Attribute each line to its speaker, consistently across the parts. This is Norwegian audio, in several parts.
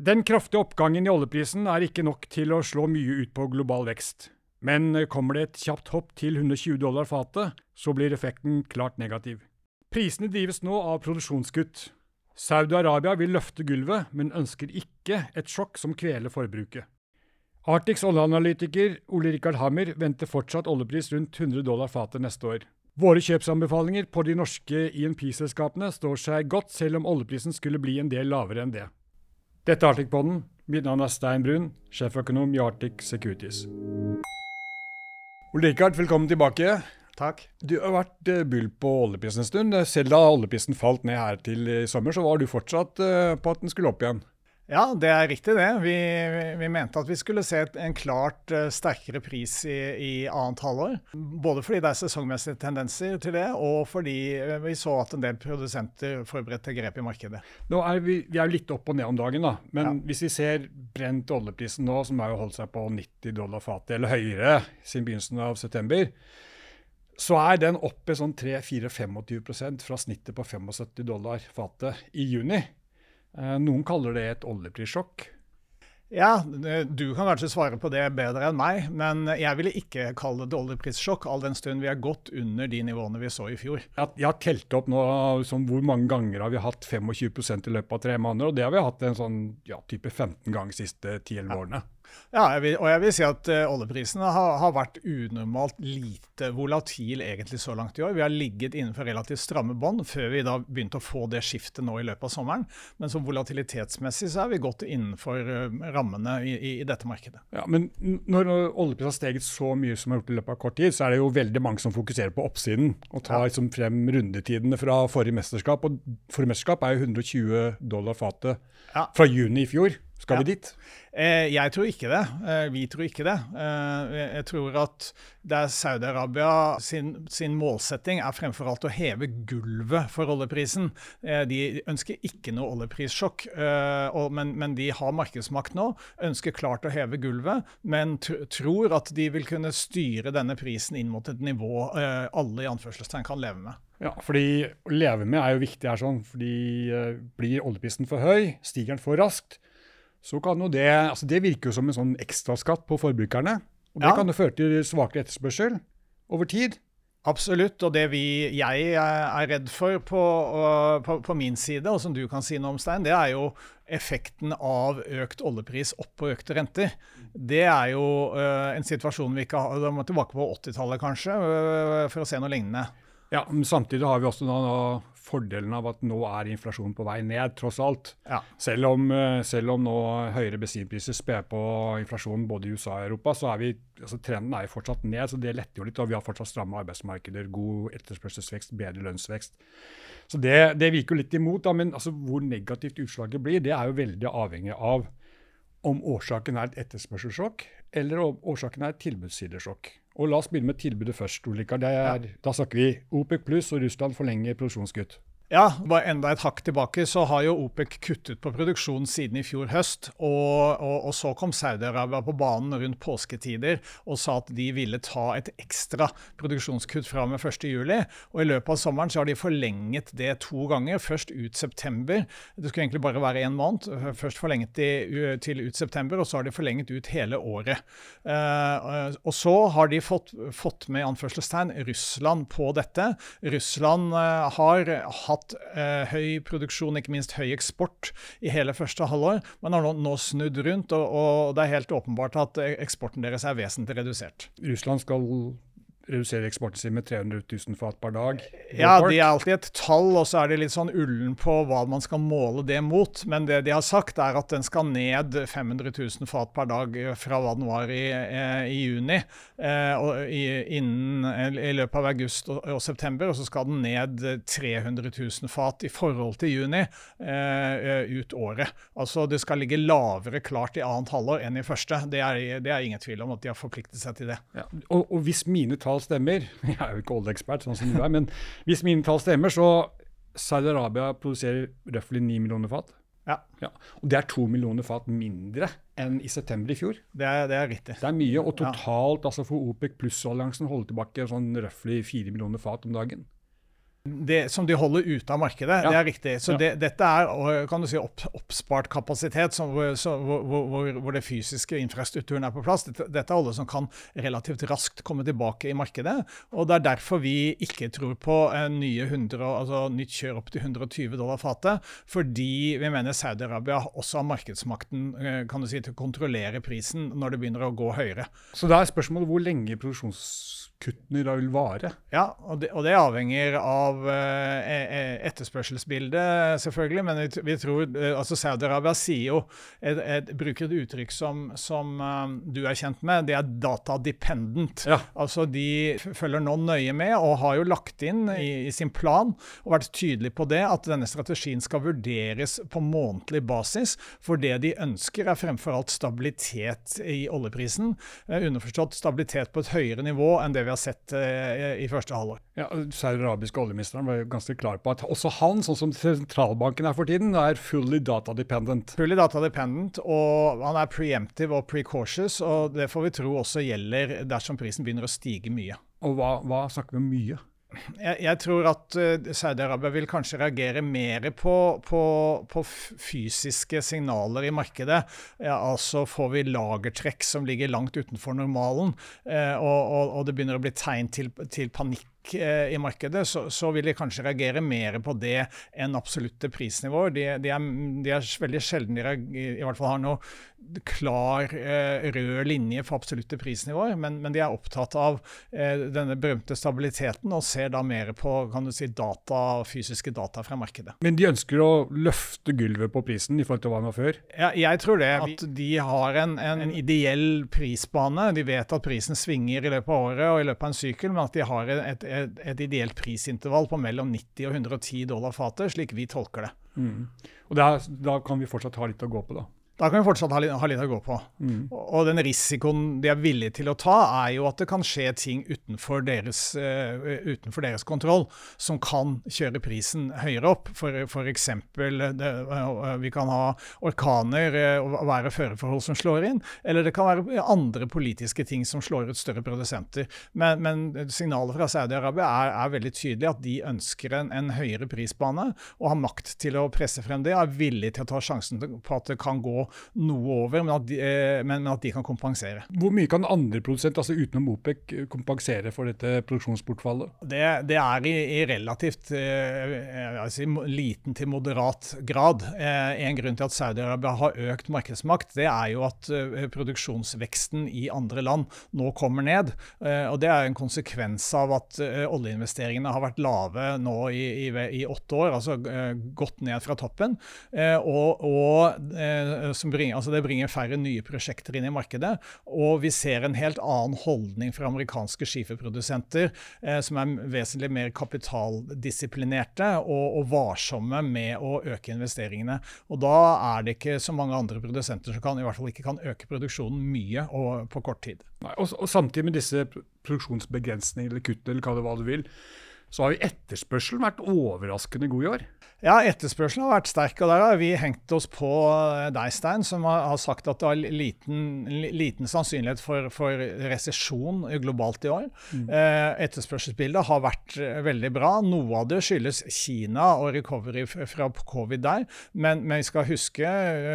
Speaker 1: Den kraftige oppgangen i oljeprisen er ikke nok til å slå mye ut på global vekst. Men kommer det et kjapt hopp til 120 dollar fatet, så blir effekten klart negativ. Prisene drives nå av produksjonskutt. Saudi-Arabia vil løfte gulvet, men ønsker ikke et sjokk som kveler forbruket. Arctics oljeanalytiker Ole Rikard Hammer venter fortsatt oljepris rundt 100 dollar fatet neste år. Våre kjøpsanbefalinger på de norske INP-selskapene står seg godt, selv om oljeprisen skulle bli en del lavere enn det. Dette er Arctic-podden. Mitt navn er Stein Brun, sjeføkonom i Arctic Securities. Ole Rikard, velkommen tilbake.
Speaker 2: Takk.
Speaker 1: Du har vært uh, bull på oljeprisen en stund. Selv da oljeprisen falt ned her til i sommer, så var du fortsatt uh, på at den skulle opp igjen.
Speaker 2: Ja, det er riktig det. Vi, vi, mente at vi skulle se en klart uh, sterkere pris i, i, annet halvår. Både fordi det er sesongmessige tendenser til det, og fordi uh, vi så at en del produsenter forberedte grep i markedet.
Speaker 1: Nå er vi, vi er jo litt opp og ned om dagen, da. Men ja. hvis vi ser brent oljeprisen nå, som har holdt seg på 90 dollar fatet, eller høyere siden begynnelsen av september, så er den oppe sånn 3-4-25% fra snittet på 75 dollar fatet i juni. Eh, noen kaller det et oljeprissjokk.
Speaker 2: Ja, du kan kanskje svare på det bedre enn meg, men jeg ville ikke kalle det oljeprissjokk, all den stund vi har gått under de nivåene vi så i fjor.
Speaker 1: Jeg har telt opp nå sånn, hvor mange ganger har vi hatt 25% i løpet av tre måneder, og det har vi hatt en sånn ja, type 15 ganger de siste 10-11 årene.
Speaker 2: Ja, jeg vil, og jeg vil si at uh, oljeprisene har, har, vært unormalt lite volatil egentlig så langt i år. Vi har ligget innenfor relativt stramme bånd før vi da begynte å få det skiftet nå i løpet av sommeren. Men som volatilitetsmessig så er vi gått innenfor uh, rammene i, i, i, dette markedet.
Speaker 1: Ja, Men når oljeprisen har steget så mye som har gjort i løpet av kort tid, så er det jo veldig mange som fokuserer på oppsiden og tar ja. liksom, frem rundetidene fra forrige mesterskap. Og forrige mesterskap er jo 120 dollar fatet ja. fra juni i fjor. Skal ja. vi dit?
Speaker 2: Eh, jeg tror ikke det. Eh, vi tror ikke det. Eh, jeg tror at det er Saudi-Arabia sin, sin, målsetting er fremfor alt å heve gulvet for oljeprisen. Eh, de ønsker ikke noe oljeprissjokk, eh, og, men, men, de har markedsmakt nå. Ønsker klart å heve gulvet, men tr tror at de vil kunne styre denne prisen inn mot et nivå eh, alle i anførselstegn kan leve med.
Speaker 1: Ja, fordi Å leve med er jo viktig her. sånn, fordi Blir oljeprisen for høy, stiger den for raskt, så kan jo det altså Det virker jo som en sånn ekstraskatt på forbrukerne. Og det ja. kan jo føre til svakere etterspørsel over tid.
Speaker 2: Absolutt. Og det vi, jeg er redd for på, på, på, min side, og som du kan si noe om, Stein, det er jo effekten av økt oljepris på økte renter. Det er jo uh, en situasjon vi ikke har Da må tilbake på 80-tallet, kanskje, uh, for å se noe lignende.
Speaker 1: Ja, men Samtidig har vi også da, fordelen av at nå er inflasjonen på vei ned, tross alt. Ja. Selv, om, eh, selv, om, nå høyere bensinpriser sper på inflasjonen både i USA og Europa, så er vi, altså trenden er jo fortsatt ned. så Det letter jo litt. og Vi har fortsatt stramme arbeidsmarkeder, god etterspørselsvekst, bedre lønnsvekst. Så Det, det virker jo litt imot. Da, men altså, hvor negativt utslaget blir, det er jo veldig avhengig av om årsaken er et etterspørselssjokk eller om årsaken er et tilbudssidesjokk. Og La oss begynne med tilbudet først. Ulrika. Ja. Da snakker vi OPEC pluss og Russland forlenger produksjonskutt.
Speaker 2: Ja, bare enda et hakk tilbake, så har jo OPEC kuttet på produksjonen siden i fjor høst. Og, og, og så kom Saudi-Arabia på banen rundt påsketider og sa at de ville ta et ekstra produksjonskutt fra og med 1.7. Og i løpet av sommeren så har de forlenget det to ganger. Først ut september. Det skulle egentlig bare være én måned. Først forlenget de til ut september, og så har de forlenget ut hele året. Uh, og så har de fått, fått med anførselstegn Russland på dette. Russland uh, har hatt hatt eh, høy produksjon, ikke minst høy eksport, i hele første halvår, men har nå, nå snudd rundt, og, og, det er helt åpenbart at eksporten deres er vesentlig redusert.
Speaker 1: Russland skal redusere eksporten sin med 300 000 fat per dag?
Speaker 2: Ja, det er alltid et tall, og så er det litt sånn ullen på hva man skal måle det mot. Men det de har sagt, er at den skal ned 500 000 fat per dag fra hva den var i, eh, i juni. Eh, og i, innen, i, løpet av august og, og, september, og så skal den ned 300 000 fat i forhold til juni eh, ut året. Altså det skal ligge lavere klart i annet halvår enn i første. Det er, det er ingen tvil om at de har forpliktet seg til det.
Speaker 1: Ja. Og, og hvis mine tall tall stemmer Jeg er jo ikke oljeekspert, sånn som du er, men hvis mine tall stemmer, så Saudi-Arabia produserer røftlig 9 millioner fat.
Speaker 2: Ja.
Speaker 1: ja. Og det er 2 millioner fat mindre enn i september i fjor.
Speaker 2: Det er, det er riktig.
Speaker 1: Det er mye. Og totalt, ja. altså for OPEC pluss-alliansen holder tilbake sånn røftlig 4 millioner fat om dagen.
Speaker 2: Det, som de holder ute av markedet. Ja. Det er riktig. Så det, dette er kan du si, opp, oppspart kapasitet som, så, hvor, hvor, hvor, det fysiske infrastrukturen er på plass. Dette, dette, er alle som kan relativt raskt komme tilbake i markedet. og Det er derfor vi ikke tror på en nye 100, altså nytt kjør opp til 120 dollar fatet. Fordi vi mener Saudi-Arabia også har markedsmakten eh, kan du si, til å kontrollere prisen når det begynner å gå høyere.
Speaker 1: Så da er spørsmålet hvor lenge produksjons kuttene da vil vare?
Speaker 2: Ja, og det, og det avhenger av eh, e, e, etterspørselsbildet, selvfølgelig. Men vi, vi tror eh, altså Saudi-Arabia sier jo et, et, bruker et uttrykk som, som um, du er kjent med. Det er data dependent. Ja. Altså De følger nå nøye med og har jo lagt inn i, i, sin plan og vært tydelig på det at denne strategien skal vurderes på månedlig basis. For det de ønsker, er fremfor alt stabilitet i oljeprisen. Eh, underforstått stabilitet på et høyere nivå enn det vi vi har sett uh, i første halvår.
Speaker 1: Ja, Saudi-arabiske oljeministeren var jo ganske klar på at også han, sånn som sentralbanken er for tiden, er fully data dependent.
Speaker 2: Fully data dependent, og han er preemptive og precautious, og det får vi tro også gjelder dersom prisen begynner å stige mye.
Speaker 1: Og hva, hva snakker vi om mye?
Speaker 2: Jeg, jeg, tror at uh, Saudi-Arabia vil kanskje reagere mer på, på, på, fysiske signaler i markedet. Ja, altså får vi lagertrekk som ligger langt utenfor normalen, eh, og, og, og, det begynner å bli tegn til, til panikk Eh, i markedet, så, så, vil de kanskje reagere mer på det enn absolutte prisnivåer. De, de, er, de er, veldig sjelden de i hvert fall har noe klar eh, rød linje for absolutte prisnivåer, men, men de er opptatt av eh, denne berømte stabiliteten og ser da mer på kan du si, data, fysiske data fra markedet.
Speaker 1: Men de ønsker å løfte gulvet på prisen i forhold til hva den var før?
Speaker 2: Ja, jeg tror det. At de har en, en, en ideell prisbane. De vet at prisen svinger i løpet av året og i løpet av en sykkel, men at de har et, et, ideelt prisintervall på mellom 90 og 110 dollar fatet, slik vi tolker det.
Speaker 1: Mm. Og er, Da kan vi fortsatt ha litt å gå på, da?
Speaker 2: Da kan vi fortsatt ha ha litt å gå på. Mm. Og den risikoen de er villige til å ta, er jo at det kan skje ting utenfor deres, uh, utenfor deres kontroll som kan kjøre prisen høyere opp. Eksempel uh, vi kan ha orkaner uh, og være føreforhold som slår inn, eller det kan være andre politiske ting som slår ut større produsenter. Men, men signalet fra Saudi-Arabia er, er, veldig tydelig at de ønsker en, en høyere prisbane og har makt til å presse frem det, og er villig til å ta sjansen på at det kan gå noe over, men at, de, eh, men, men at, de, kan kompensere.
Speaker 1: Hvor mye kan andre produsenter, altså utenom OPEC, eh, kompensere for dette produksjonsbortfallet?
Speaker 2: Det, det er i, i relativt eh, si, liten til moderat grad. En grunn til at Saudi-Arabia har økt markedsmakt, det er jo at produksjonsveksten i andre land nå kommer ned. Og Det er en konsekvens av at oljeinvesteringene har vært lave nå i, i, i åtte år, altså gått ned fra toppen. og, og bringer, altså det bringer færre nye prosjekter inn i markedet. Og vi ser en helt annen holdning fra amerikanske skiferprodusenter, eh, som er vesentlig mer kapitaldisiplinerte og, og, varsomme med å øke investeringene. Og da er det ikke så mange andre produsenter som kan, i hvert fall ikke kan øke produksjonen mye og på kort tid.
Speaker 1: Nei, og, og samtidig med disse produksjonsbegrensningene eller kuttene, eller hva du vil, så har jo etterspørselen vært overraskende god i år.
Speaker 2: Ja, etterspørselen har vært sterk. og Der har vi hengt oss på eh, deg, Stein, som har sagt at det har liten, liten sannsynlighet for, for resesjon globalt i år. Mm. Eh, etterspørselsbildet har vært eh, veldig bra. Noe av det skyldes Kina og recovery fra covid der. Men, men vi skal huske,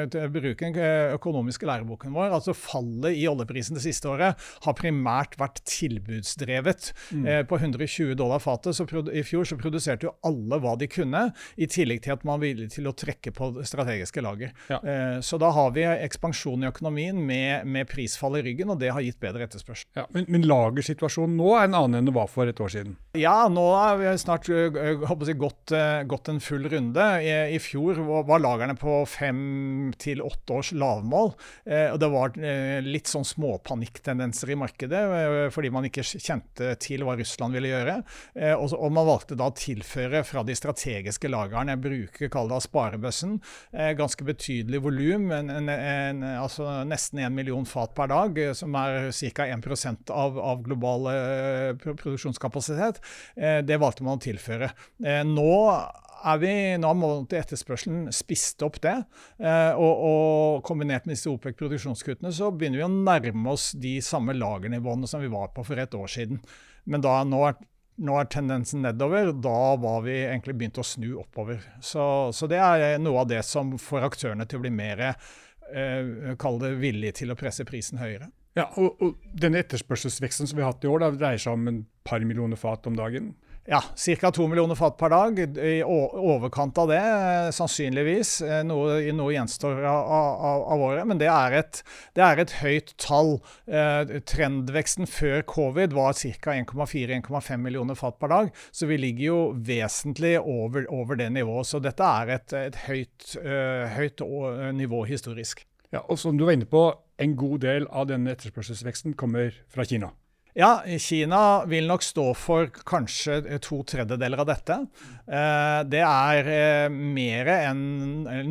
Speaker 2: bruken bruke den økonomiske læreboken vår, altså fallet i oljeprisen det siste året har primært vært tilbudsdrevet. Mm. På 120 dollar fatet så i fjor så produserte jo alle hva de kunne. i tillegg til at man var villig til å trekke på strategiske lager. Ja. Eh, så da har vi ekspansjon i økonomien med, med, prisfall i ryggen, og det har gitt bedre etterspørsel.
Speaker 1: Ja, men, men, lagersituasjonen nå er en annen enn det var for et år siden?
Speaker 2: Ja, nå har vi snart jeg, gått, gått en full runde. I, I, fjor var lagerne på fem til åtte års lavmål. Eh, og det var eh, litt sånn småpanikktendenser i markedet fordi man ikke kjente til hva Russland ville gjøre. Og, og man valgte da å tilføre fra de strategiske lagrene jeg bruker kall det sparebøssen. Eh, ganske betydelig volum, altså nesten 1 million fat per dag, eh, som er ca. 1 av, av global eh, produksjonskapasitet. Det valgte man å tilføre. Nå er vi, nå har etterspørselen spist opp det. og, og, kombinert med disse OPEC-produksjonskuttene så begynner vi å nærme oss de samme lagernivåene som vi var på for et år siden. Men da nå er nå er tendensen nedover. Da var vi egentlig begynt å snu oppover. Så, så det er noe av det som får aktørene til å bli mer eh, villige til å presse prisen høyere.
Speaker 1: Ja, og, og denne etterspørselsveksten som vi har hatt i år, da, dreier seg om en par millioner fat om dagen?
Speaker 2: Ja, ca. to millioner fat per dag. I overkant av det, eh, sannsynligvis. Eh, noe, noe gjenstår av, av, av, året, men det er, et, det er et høyt tall. Eh, trendveksten før covid var ca. 1,4-1,5 millioner fat per dag, så vi ligger jo vesentlig over, over det nivået. Så dette er et, et høyt, høyt nivå historisk.
Speaker 1: Ja, og som du var inne på, en god del av denne etterspørselsveksten kommer fra Kina.
Speaker 2: Ja, Kina vil nok stå for kanskje to tredjedeler av dette. Eh, det er eh, mer enn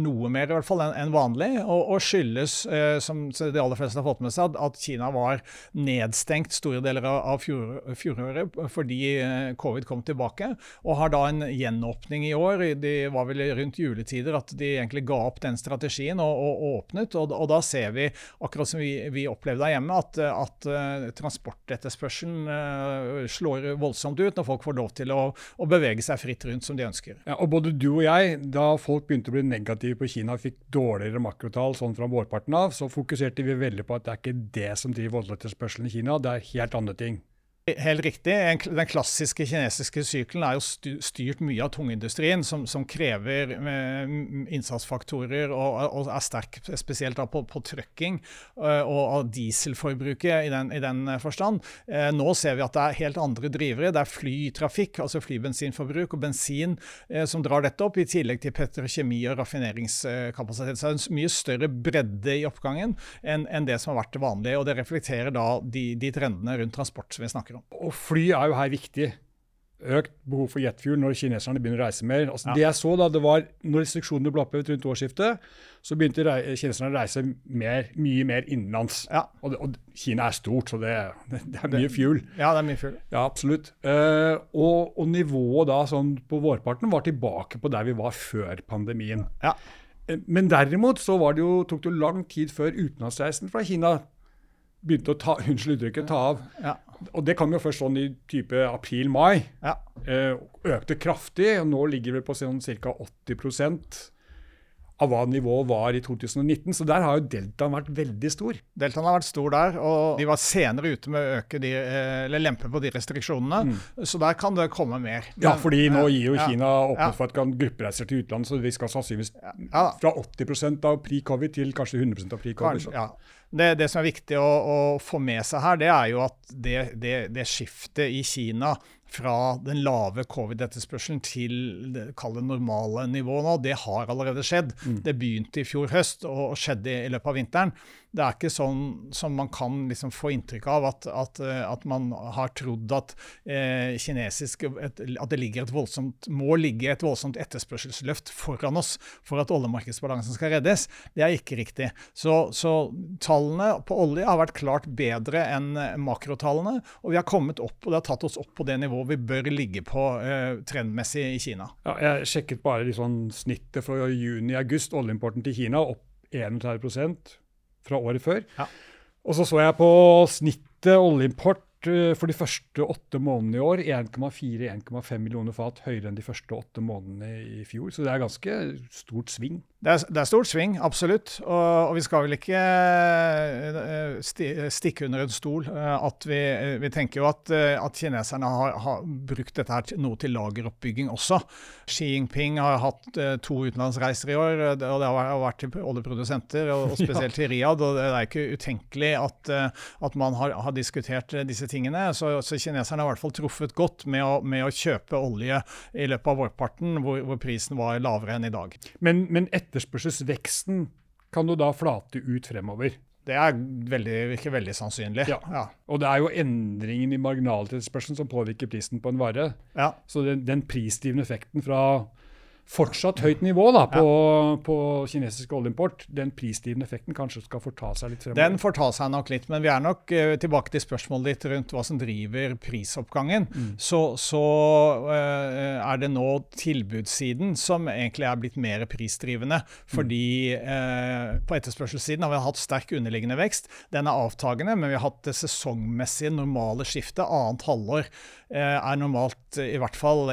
Speaker 2: noe mer i hvert fall enn vanlig, og, skyldes, eh, som de aller fleste har fått med seg, at Kina var nedstengt store deler av fjoråret fordi covid kom tilbake, og har da en gjenåpning i år. Det var vel rundt juletider at de egentlig ga opp den strategien og, og åpnet, og, og, da ser vi, akkurat som vi, vi opplevde der hjemme, at, at transport etter etterspørselen uh, slår voldsomt ut når folk får lov til å, å, bevege seg fritt rundt som de ønsker.
Speaker 1: Ja, og Både du og jeg, da folk begynte å bli negative på Kina fikk dårligere makrotall sånn fra vårparten av, så fokuserte vi veldig på at det er ikke det som driver voldsetterspørselen i Kina, det er helt andre ting.
Speaker 2: Helt riktig. Den klassiske kinesiske sykelen er jo styrt mye av tungindustrien, som, som krever eh, innsatsfaktorer og, og, er sterk spesielt på, på trøkking eh, og, og dieselforbruket i den, i den, forstand. Eh, nå ser vi at det er helt andre drivere. Det er flytrafikk, altså flybensinforbruk og bensin som drar dette opp, i tillegg til petrokjemi og raffineringskapasitet. Så det er en mye større bredde i oppgangen enn, enn det som har vært det vanlige. og Det reflekterer da de, de trendene rundt transport som vi snakker om
Speaker 1: snakker om. Og fly er jo her viktig. Økt behov for jetfuel når kineserne begynner å reise mer. Altså, ja. Det jeg så da, det var når restriksjonene ble opphevet rundt årsskiftet, så begynte kineserne å reise mer, mye mer innenlands. Ja. Og, og, Kina er stort, så det, det, det er mye fuel.
Speaker 2: Ja, det er mye fuel.
Speaker 1: Ja, absolutt. Uh, og, og, nivået da sånn på vårparten var tilbake på der vi var før pandemien. Ja. Eh, men derimot så det jo, tok det jo lang tid før utenlandsreisen fra Kina begynte å ta, unnskyld uttrykket, ta av. Ja. Og det kom jo først sånn i type april-mai. Ja. Eh, økte kraftig, og nå ligger vi på sånn ca. 80% av hva nivået var i 2019. Så der har jo deltaen vært veldig stor.
Speaker 2: Deltaen har vært stor der, og de var senere ute med å øke de, eh, eller lempe på de restriksjonene. Mm. Så der kan det komme mer.
Speaker 1: Men, ja, fordi nå gir jo Kina ja, åpnet ja. for at kan gruppereiser til utlandet, så vi skal sannsynligvis ja. fra 80 av pre-covid til kanskje 100 av pre-covid.
Speaker 2: Ja. Det, det, som er viktig å, å, få med seg her, det er jo at det, det, det skiftet i Kina fra den lave covid-etterspørselen til det, normale nivået nå, det har allerede skjedd. Mm. Det begynte i fjor høst og skjedde i løpet av vinteren. Det er ikke sånn som man kan liksom få inntrykk av at, at, at man har trodd at eh, kinesisk et, at det ligger et voldsomt, må ligge et voldsomt etterspørselsløft foran oss for at oljemarkedsbalansen skal reddes. Det er ikke riktig. Så, så tallene på olje har vært klart bedre enn makrotallene, og vi har kommet opp, og det har tatt oss opp på det nivået vi bør ligge på eh, trendmessig i Kina.
Speaker 1: Ja, jeg sjekket bare liksom snittet fra juni-august, oljeimporten til Kina opp 31% fra året før. Ja. Og så så jeg på snittet oljeimport eh, for de første åtte månedene i år 1,4-1,5 millioner fat høyere enn de første åtte månedene i fjor. Så det er ganske stort sving.
Speaker 2: Det er, det er, stort sving, absolutt. Og, og, vi skal vel ikke eh, sti, stikke under en stol eh, at vi, vi tenker jo at, eh, at kineserne har, har, brukt dette her noe til lageroppbygging også. Xi Jinping har hatt to utenlandsreiser i år, og det har vært til oljeprodusenter, og, og spesielt til Riyadh. og Det er ikke utenkelig at, at man har, har, diskutert disse tingene. Så, så, kineserne har i hvert fall truffet godt med å, med å kjøpe olje i løpet av vårparten, hvor, hvor prisen var lavere enn i dag.
Speaker 1: Men, men etter etterspørselsveksten kan jo da flate ut fremover.
Speaker 2: Det er veldig, ikke veldig sannsynlig. Ja. ja.
Speaker 1: Og det er jo endringen i marginaletterspørselen som påvirker prisen på en vare. Ja. Så den, den prisdrivende effekten fra fortsatt høyt nivå da, på, ja. på kinesisk oljeimport, den prisdrivende effekten kanskje skal forta seg litt fremover?
Speaker 2: Den fortar seg nok litt, men vi er nok uh, tilbake til spørsmålet ditt rundt hva som driver prisoppgangen. Mm. Så, så uh, er det nå tilbudssiden som egentlig er blitt mer prisdrivende. Fordi uh, på etterspørselssiden har vi hatt sterk underliggende vekst. Den er avtagende, men vi har hatt det sesongmessige normale skiftet. Annet halvår er normalt i hvert fall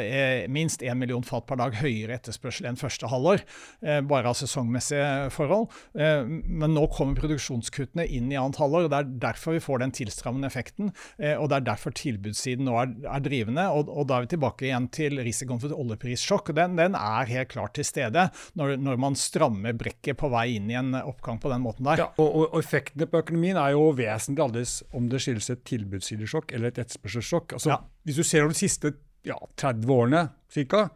Speaker 2: minst 1 million fat per dag høyere etterspørsel enn første halvår, eh, bare av sesongmessige forhold. Eh, men nå kommer produksjonskuttene inn i annet halvår. og Det er derfor vi får den tilstrammende effekten. Eh, og det er derfor tilbudssiden nå er, er drivende. Og, og, da er vi tilbake igjen til risikoen for et oljeprissjokk. Den, den er helt klart til stede når, når, man strammer brekket på vei inn i en oppgang på den måten der.
Speaker 1: Ja, og, og effektene på økonomien er jo vesentlig annerledes om det skyldes et tilbudssidesjokk eller et etterspørselssjokk. Altså, ja. Hvis du ser over de siste ja, 30 årene cirka,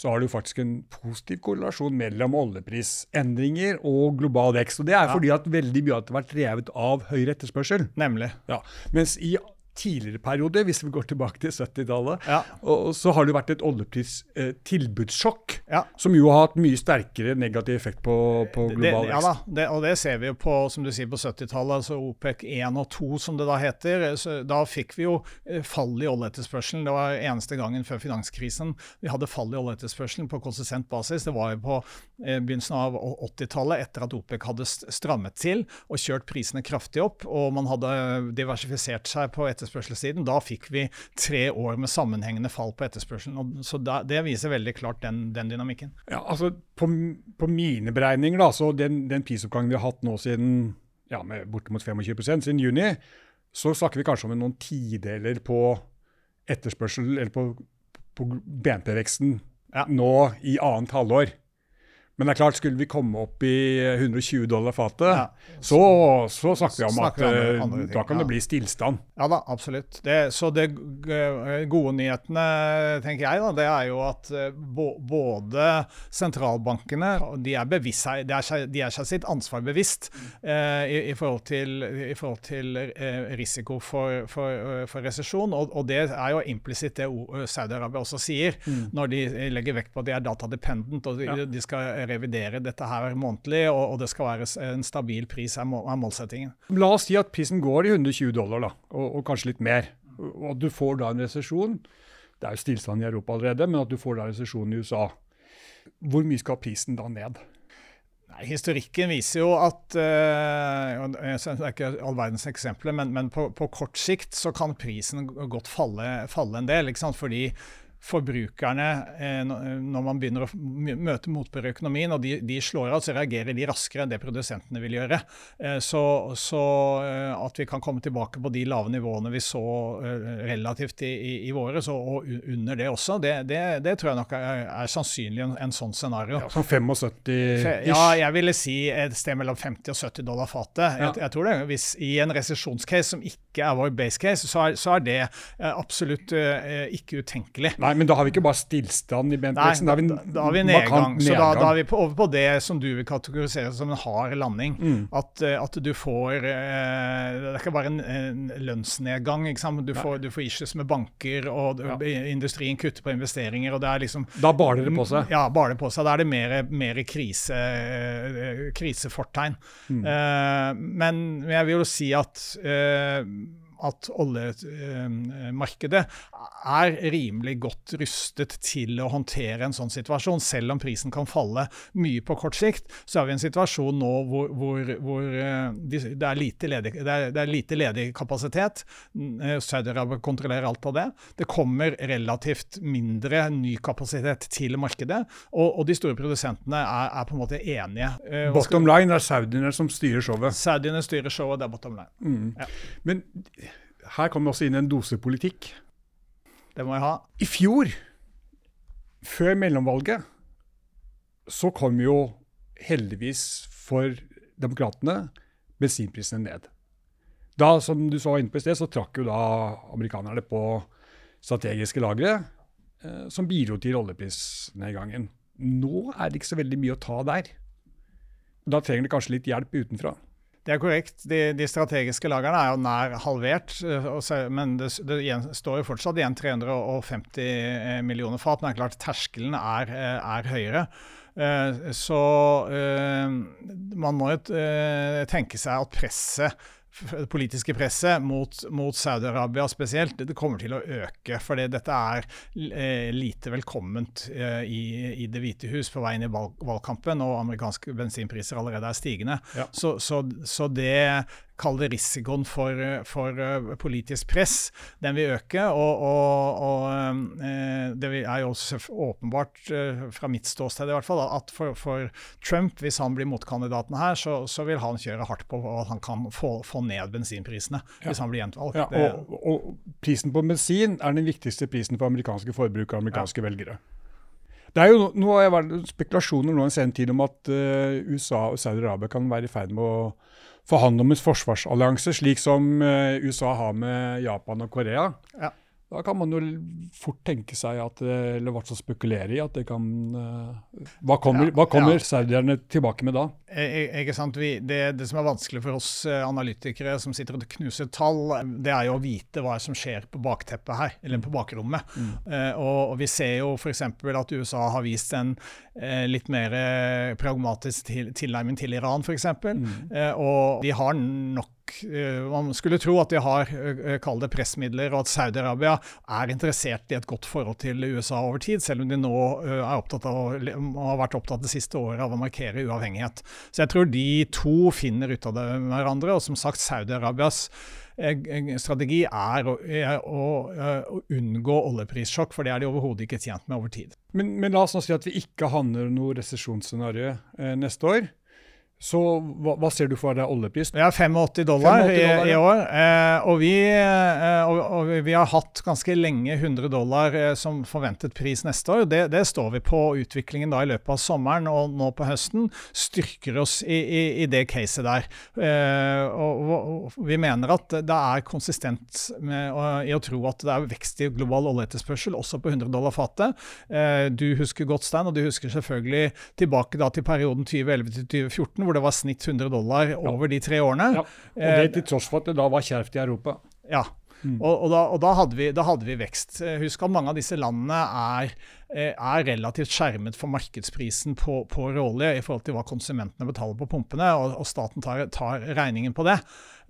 Speaker 1: så har du faktisk en positiv korrelasjon mellom oljeprisendringer og global vekst. Og Det er fordi at veldig mye har vært revet av høyere etterspørsel.
Speaker 2: Nemlig.
Speaker 1: Ja. Mens i tidligere periode, hvis vi går tilbake til 70-tallet, ja. så har det vært et oljepristilbudssjokk, eh, ja. som jo har hatt mye sterkere negativ effekt på, på global
Speaker 2: vekst. Ja da, det, og det ser vi jo på som du sier, på 70-tallet, altså OPEC 1 og 2 som det da heter. Da fikk vi jo eh, fall i oljeetterspørselen. Det var eneste gangen før finanskrisen vi hadde fall i oljeetterspørselen på konsistent basis. Det var jo på eh, begynnelsen av 80-tallet, etter at OPEC hadde strammet til og kjørt prisene kraftig opp, og man hadde diversifisert seg på etterspørselen etterspørselssiden. Da fikk vi tre år med sammenhengende fall på etterspørselen. så Det viser veldig klart den, den dynamikken.
Speaker 1: Ja, altså På, på mine beregninger, da, så den, den prisoppgangen vi har hatt nå siden ja, med bortimot 25% siden juni, så snakker vi kanskje om noen tideler på etterspørsel, eller på, på BNP-veksten ja. nå i annet halvår. Men det er klart, skulle vi komme opp i 120 dollar fatet, ja. så, så, snakker vi om at vi ting, da kan det bli stillstand.
Speaker 2: Ja da, absolutt. Det, så de gode nyhetene, tenker jeg, da, det er jo at eh, både sentralbankene de er, bevisst, de er, seg, de er seg sitt ansvar bevisst eh, i, i, forhold til, i forhold til eh, risiko for, for, for resesjon. Og, og, det er jo implisitt det Saudi-Arabia også sier, mm. når de legger vekt på at de er datadependent og de, ja. de skal revidere dette her månedlig, og, og det skal være en stabil pris, er, må, er, målsettingen.
Speaker 1: La oss si at prisen går i 120 dollar, da, og, og kanskje litt mer. Og at du får da en resesjon. Det er jo stillstand i Europa allerede, men at du får da resesjon i USA. Hvor mye skal prisen da ned?
Speaker 2: Nei, Historikken viser jo at uh, Det er ikke all verdens eksempler, men, men på, på, kort sikt så kan prisen godt falle, falle en del. ikke sant? Fordi forbrukerne, eh, når man begynner å møte motbør i økonomien, og de, de, slår av, så reagerer de raskere enn det produsentene vil gjøre. Eh, så, så, eh, at vi kan komme tilbake på de lave nivåene vi så relativt i, i, i våres, og, under det også, det, det, det, tror jeg nok er, er sannsynlig en, en, sånn scenario.
Speaker 1: Ja, Sånn 75-ish?
Speaker 2: Ja, jeg ville si et sted mellom 50 og 70 dollar fatet. Ja. Jeg, jeg, tror det. Hvis I en resesjonscase som ikke er vår base case, så er, så er det absolutt ikke utenkelig.
Speaker 1: Nei, Nei, men da har vi ikke bare stillstand i BNP-veksten,
Speaker 2: da, da, da, har vi nedgang. Så da, da, er vi over på det som du vil kategorisere som en hard landing. Mm. At, eh, at, du får eh, Det er ikke bare en, en lønnsnedgang. Du får, du, får, issues med banker, og ja. industrien kutter på investeringer. og det er liksom...
Speaker 1: Da baler det på seg?
Speaker 2: Ja, baler det på seg. Da er det mer, mer krise, eh, krisefortegn. Mm. Uh, men jeg vil jo si at uh, at oljemarkedet er rimelig godt rustet til å håndtere en sånn situasjon. Selv om prisen kan falle mye på kort sikt, så er vi i en situasjon nå hvor, hvor, hvor eh, det, er ledig, det, er, det, er lite ledig, kapasitet. Eh, Saudi-Arabia kontrollerer alt av det. Det kommer relativt mindre ny kapasitet til markedet, og, og de store produsentene er, er, på en måte enige.
Speaker 1: Eh, bottom line er saudiene som styrer showet?
Speaker 2: Saudiene styrer showet, det er bottom line. Mm.
Speaker 1: Ja. Men her kommer også inn en dosepolitikk.
Speaker 2: Det må jeg ha.
Speaker 1: I fjor, før mellomvalget, så kom jo heldigvis for demokratene bensinprisene ned. Da, som du så inne på i sted, så trakk jo da amerikanerne på strategiske lagre, eh, som bidro til oljeprisnedgangen. Nå er det ikke så veldig mye å ta der. Da trenger det kanskje litt hjelp utenfra.
Speaker 2: Det er korrekt. De, de, strategiske lagrene er jo nær halvert. Men det, det står jo fortsatt igjen 350 millioner fat. Men det er klart terskelen er, er høyere. Så man må jo tenke seg at presset det politiske presset mot, mot Saudi-Arabia spesielt, det, kommer til å øke. For dette er eh, lite velkomment eh, i, i, Det hvite hus på vei inn i valg, valgkampen, og amerikanske bensinpriser allerede er stigende. Ja. Så, så, så, det kall det risikoen for, for uh, politisk press, den vil øke. Og, og, og uh, det er jo også åpenbart, uh, fra mitt ståsted i hvert fall, at for, for Trump, hvis han blir motkandidaten her, så, så, vil han kjøre hardt på at han kan få, få ned bensinprisene ja. hvis han blir gjenvalgt.
Speaker 1: Ja, og, og, prisen på bensin er den viktigste prisen for amerikanske forbrukere og amerikanske ja. velgere. Det er jo nå har jeg vært spekulasjoner nå en sen tid om at USA og Saudi-Arabia kan være i ferd med å forhandle om en forsvarsallianse, slik som eh, USA har med Japan og Korea. Ja. Da kan man jo fort tenke seg at, eh, eller hvert fall spekulere i at det kan uh, Hva kommer, ja, hva kommer ja. saudierne tilbake med da?
Speaker 2: Ikke sant? Vi, det, det, som er vanskelig for oss analytikere som sitter og knuser tall, det er jo å vite hva som skjer på bakteppet her, eller på bakrommet. Mm. Og, og, vi ser jo f.eks. at USA har vist en litt mer pragmatisk til, tilnærming til Iran, f.eks. Mm. og de har nok Eh, man skulle tro at de har eh, kall pressmidler, og at Saudi-Arabia er interessert i et godt forhold til USA over tid, selv om de nå eh, er opptatt av, har vært opptatt det siste året av å markere uavhengighet. Så jeg tror de to finner ut av det med hverandre. Og som sagt, Saudi-Arabias strategi er å, å, å, unngå oljeprissjokk, for det er de overhodet ikke tjent med over tid.
Speaker 1: Men, men, la oss nå si at vi ikke handler noe resesjonsscenario eh, neste år. Så hva, hva, ser du for deg oljepris?
Speaker 2: Har 85 dollar, 85 dollar i, i, år. Eh, og, vi, eh, og, og, vi, har hatt ganske lenge 100 dollar eh, som forventet pris neste år. Det, det, står vi på. Utviklingen da i løpet av sommeren og nå på høsten styrker oss i, i, i det caset der. Eh, og, vi mener at det er konsistent med, i å tro at det er vekst i global oljeetterspørsel, også på 100 dollar fatet. Eh, du husker godt, Stein, og du husker selvfølgelig tilbake da til perioden 2011 til 2014 hvor det var snitt 100 dollar over ja. de tre årene. Ja.
Speaker 1: Og det eh, til tross for at det da var kjervt i Europa.
Speaker 2: Ja, mm. og, og, da, og da, hadde vi, da, hadde vi, vekst. Eh, husk at mange av disse landene er, er relativt skjermet for markedsprisen på, på råolje i forhold til hva konsumentene betaler på pumpene, og, og staten tar, tar regningen på det.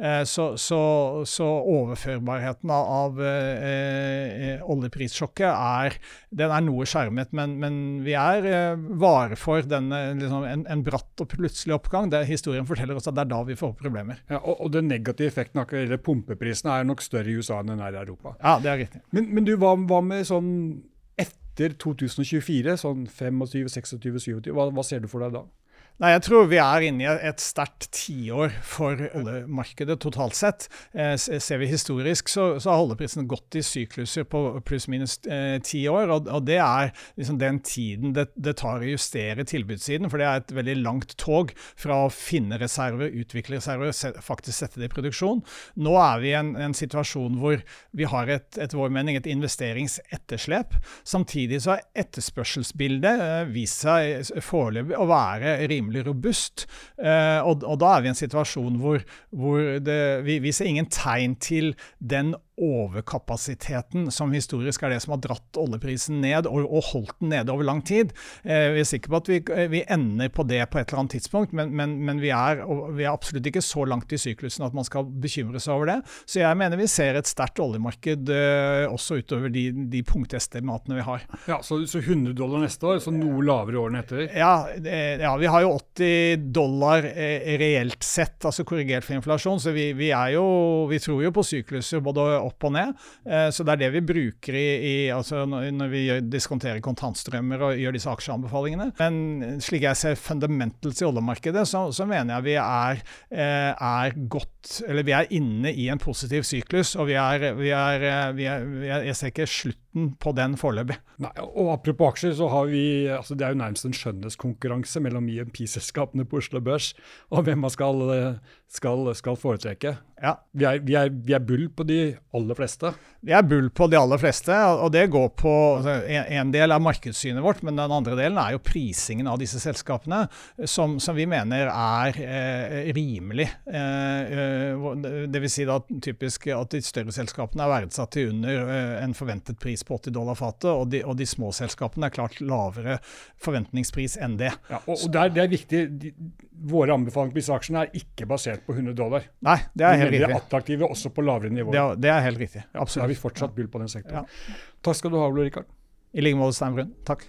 Speaker 2: Eh, så, så, så, overførbarheten av av eh, oljeprissjokket er, den er noe skjermet. Men, men vi er eh, vare for denne, liksom, en, en, bratt og plutselig oppgang. Det, historien forteller oss at det er da vi får problemer.
Speaker 1: Ja, og, og den negative effekten av pumpeprisen er nok større i USA enn den er i Europa.
Speaker 2: Ja, det er riktig.
Speaker 1: Men, men du, hva, hva med sånn etter 2024, sånn 25, 26, 27, hva, hva ser du for deg da?
Speaker 2: Nei, Jeg tror vi er inne i et sterkt tiår for oljemarkedet totalt sett. Eh, ser vi historisk, så, så har oljeprisen gått i sykluser på pluss-minus eh, ti år. Og, og, det er liksom den tiden det, det, tar å justere tilbudssiden. For det er et veldig langt tog fra å finne reserver, utvikle reserver, faktisk sette det i produksjon. Nå er vi i en, en, situasjon hvor vi har et, etter vår mening et investeringsetterslep. Samtidig så har etterspørselsbildet eh, vist seg foreløpig å være rimelig rimelig robust. Eh, og, og, da er vi i en situasjon hvor, hvor det, vi, vi ser ingen tegn til den overkapasiteten som historisk er det som har dratt oljeprisen ned og, og holdt den nede over lang tid. Eh, vi er sikre på at vi, eh, vi, ender på det på et eller annet tidspunkt, men, men, men vi, er, vi, er, absolutt ikke så langt i syklusen at man skal bekymre seg over det. Så jeg mener vi ser et sterkt oljemarked eh, også utover de, de punktestimatene vi har.
Speaker 1: Ja, så, så, 100 dollar neste år, så noe lavere i årene etter?
Speaker 2: Ja, ja, vi har jo 80 dollar eh, reelt sett, altså korrigert for inflasjon, så vi, er jo, vi tror jo på sykluser både opp og ned. Eh, så det er det vi bruker i, i altså når vi diskonterer kontantstrømmer og gjør disse aksjeanbefalingene. Men slik jeg ser fundamentals i oljemarkedet, så, så, mener jeg vi er, eh, er, godt Eller vi er inne i en positiv syklus, og vi er, vi er, vi er Jeg ser ikke slutt renten på den foreløpig.
Speaker 1: Nei, og Apropos aksjer, så har vi, altså det er jo nærmest en skjønnhetskonkurranse mellom IMP-selskapene på Oslo Børs og hvem man skal, skal, skal foretrekke.
Speaker 2: Ja.
Speaker 1: Vi, er, vi, er, vi er bull på de aller fleste.
Speaker 2: Vi er bull på de aller fleste, og det går på altså, en, en, del av markedssynet vårt, men den andre delen er jo prisingen av disse selskapene, som, som vi mener er eh, rimelig. Eh, eh Dvs. Si da typisk at de større selskapene er verdsatt til under eh, en forventet pris på 80 dollar fatet, og, de, og de små selskapene er klart lavere forventningspris enn det.
Speaker 1: Ja, og, og der, det er viktig. De, våre anbefalinger på disse aksjene er ikke basert på 100 dollar.
Speaker 2: Nei, det er helt riktig.
Speaker 1: De er attraktive også på lavere nivåer.
Speaker 2: Det er, det er helt riktig.
Speaker 1: Absolutt. Ja, da er vi fortsatt bull på den sektoren. Ja. Takk skal du ha, Ole Rikard.
Speaker 2: I like måte, Stein Brun. Takk.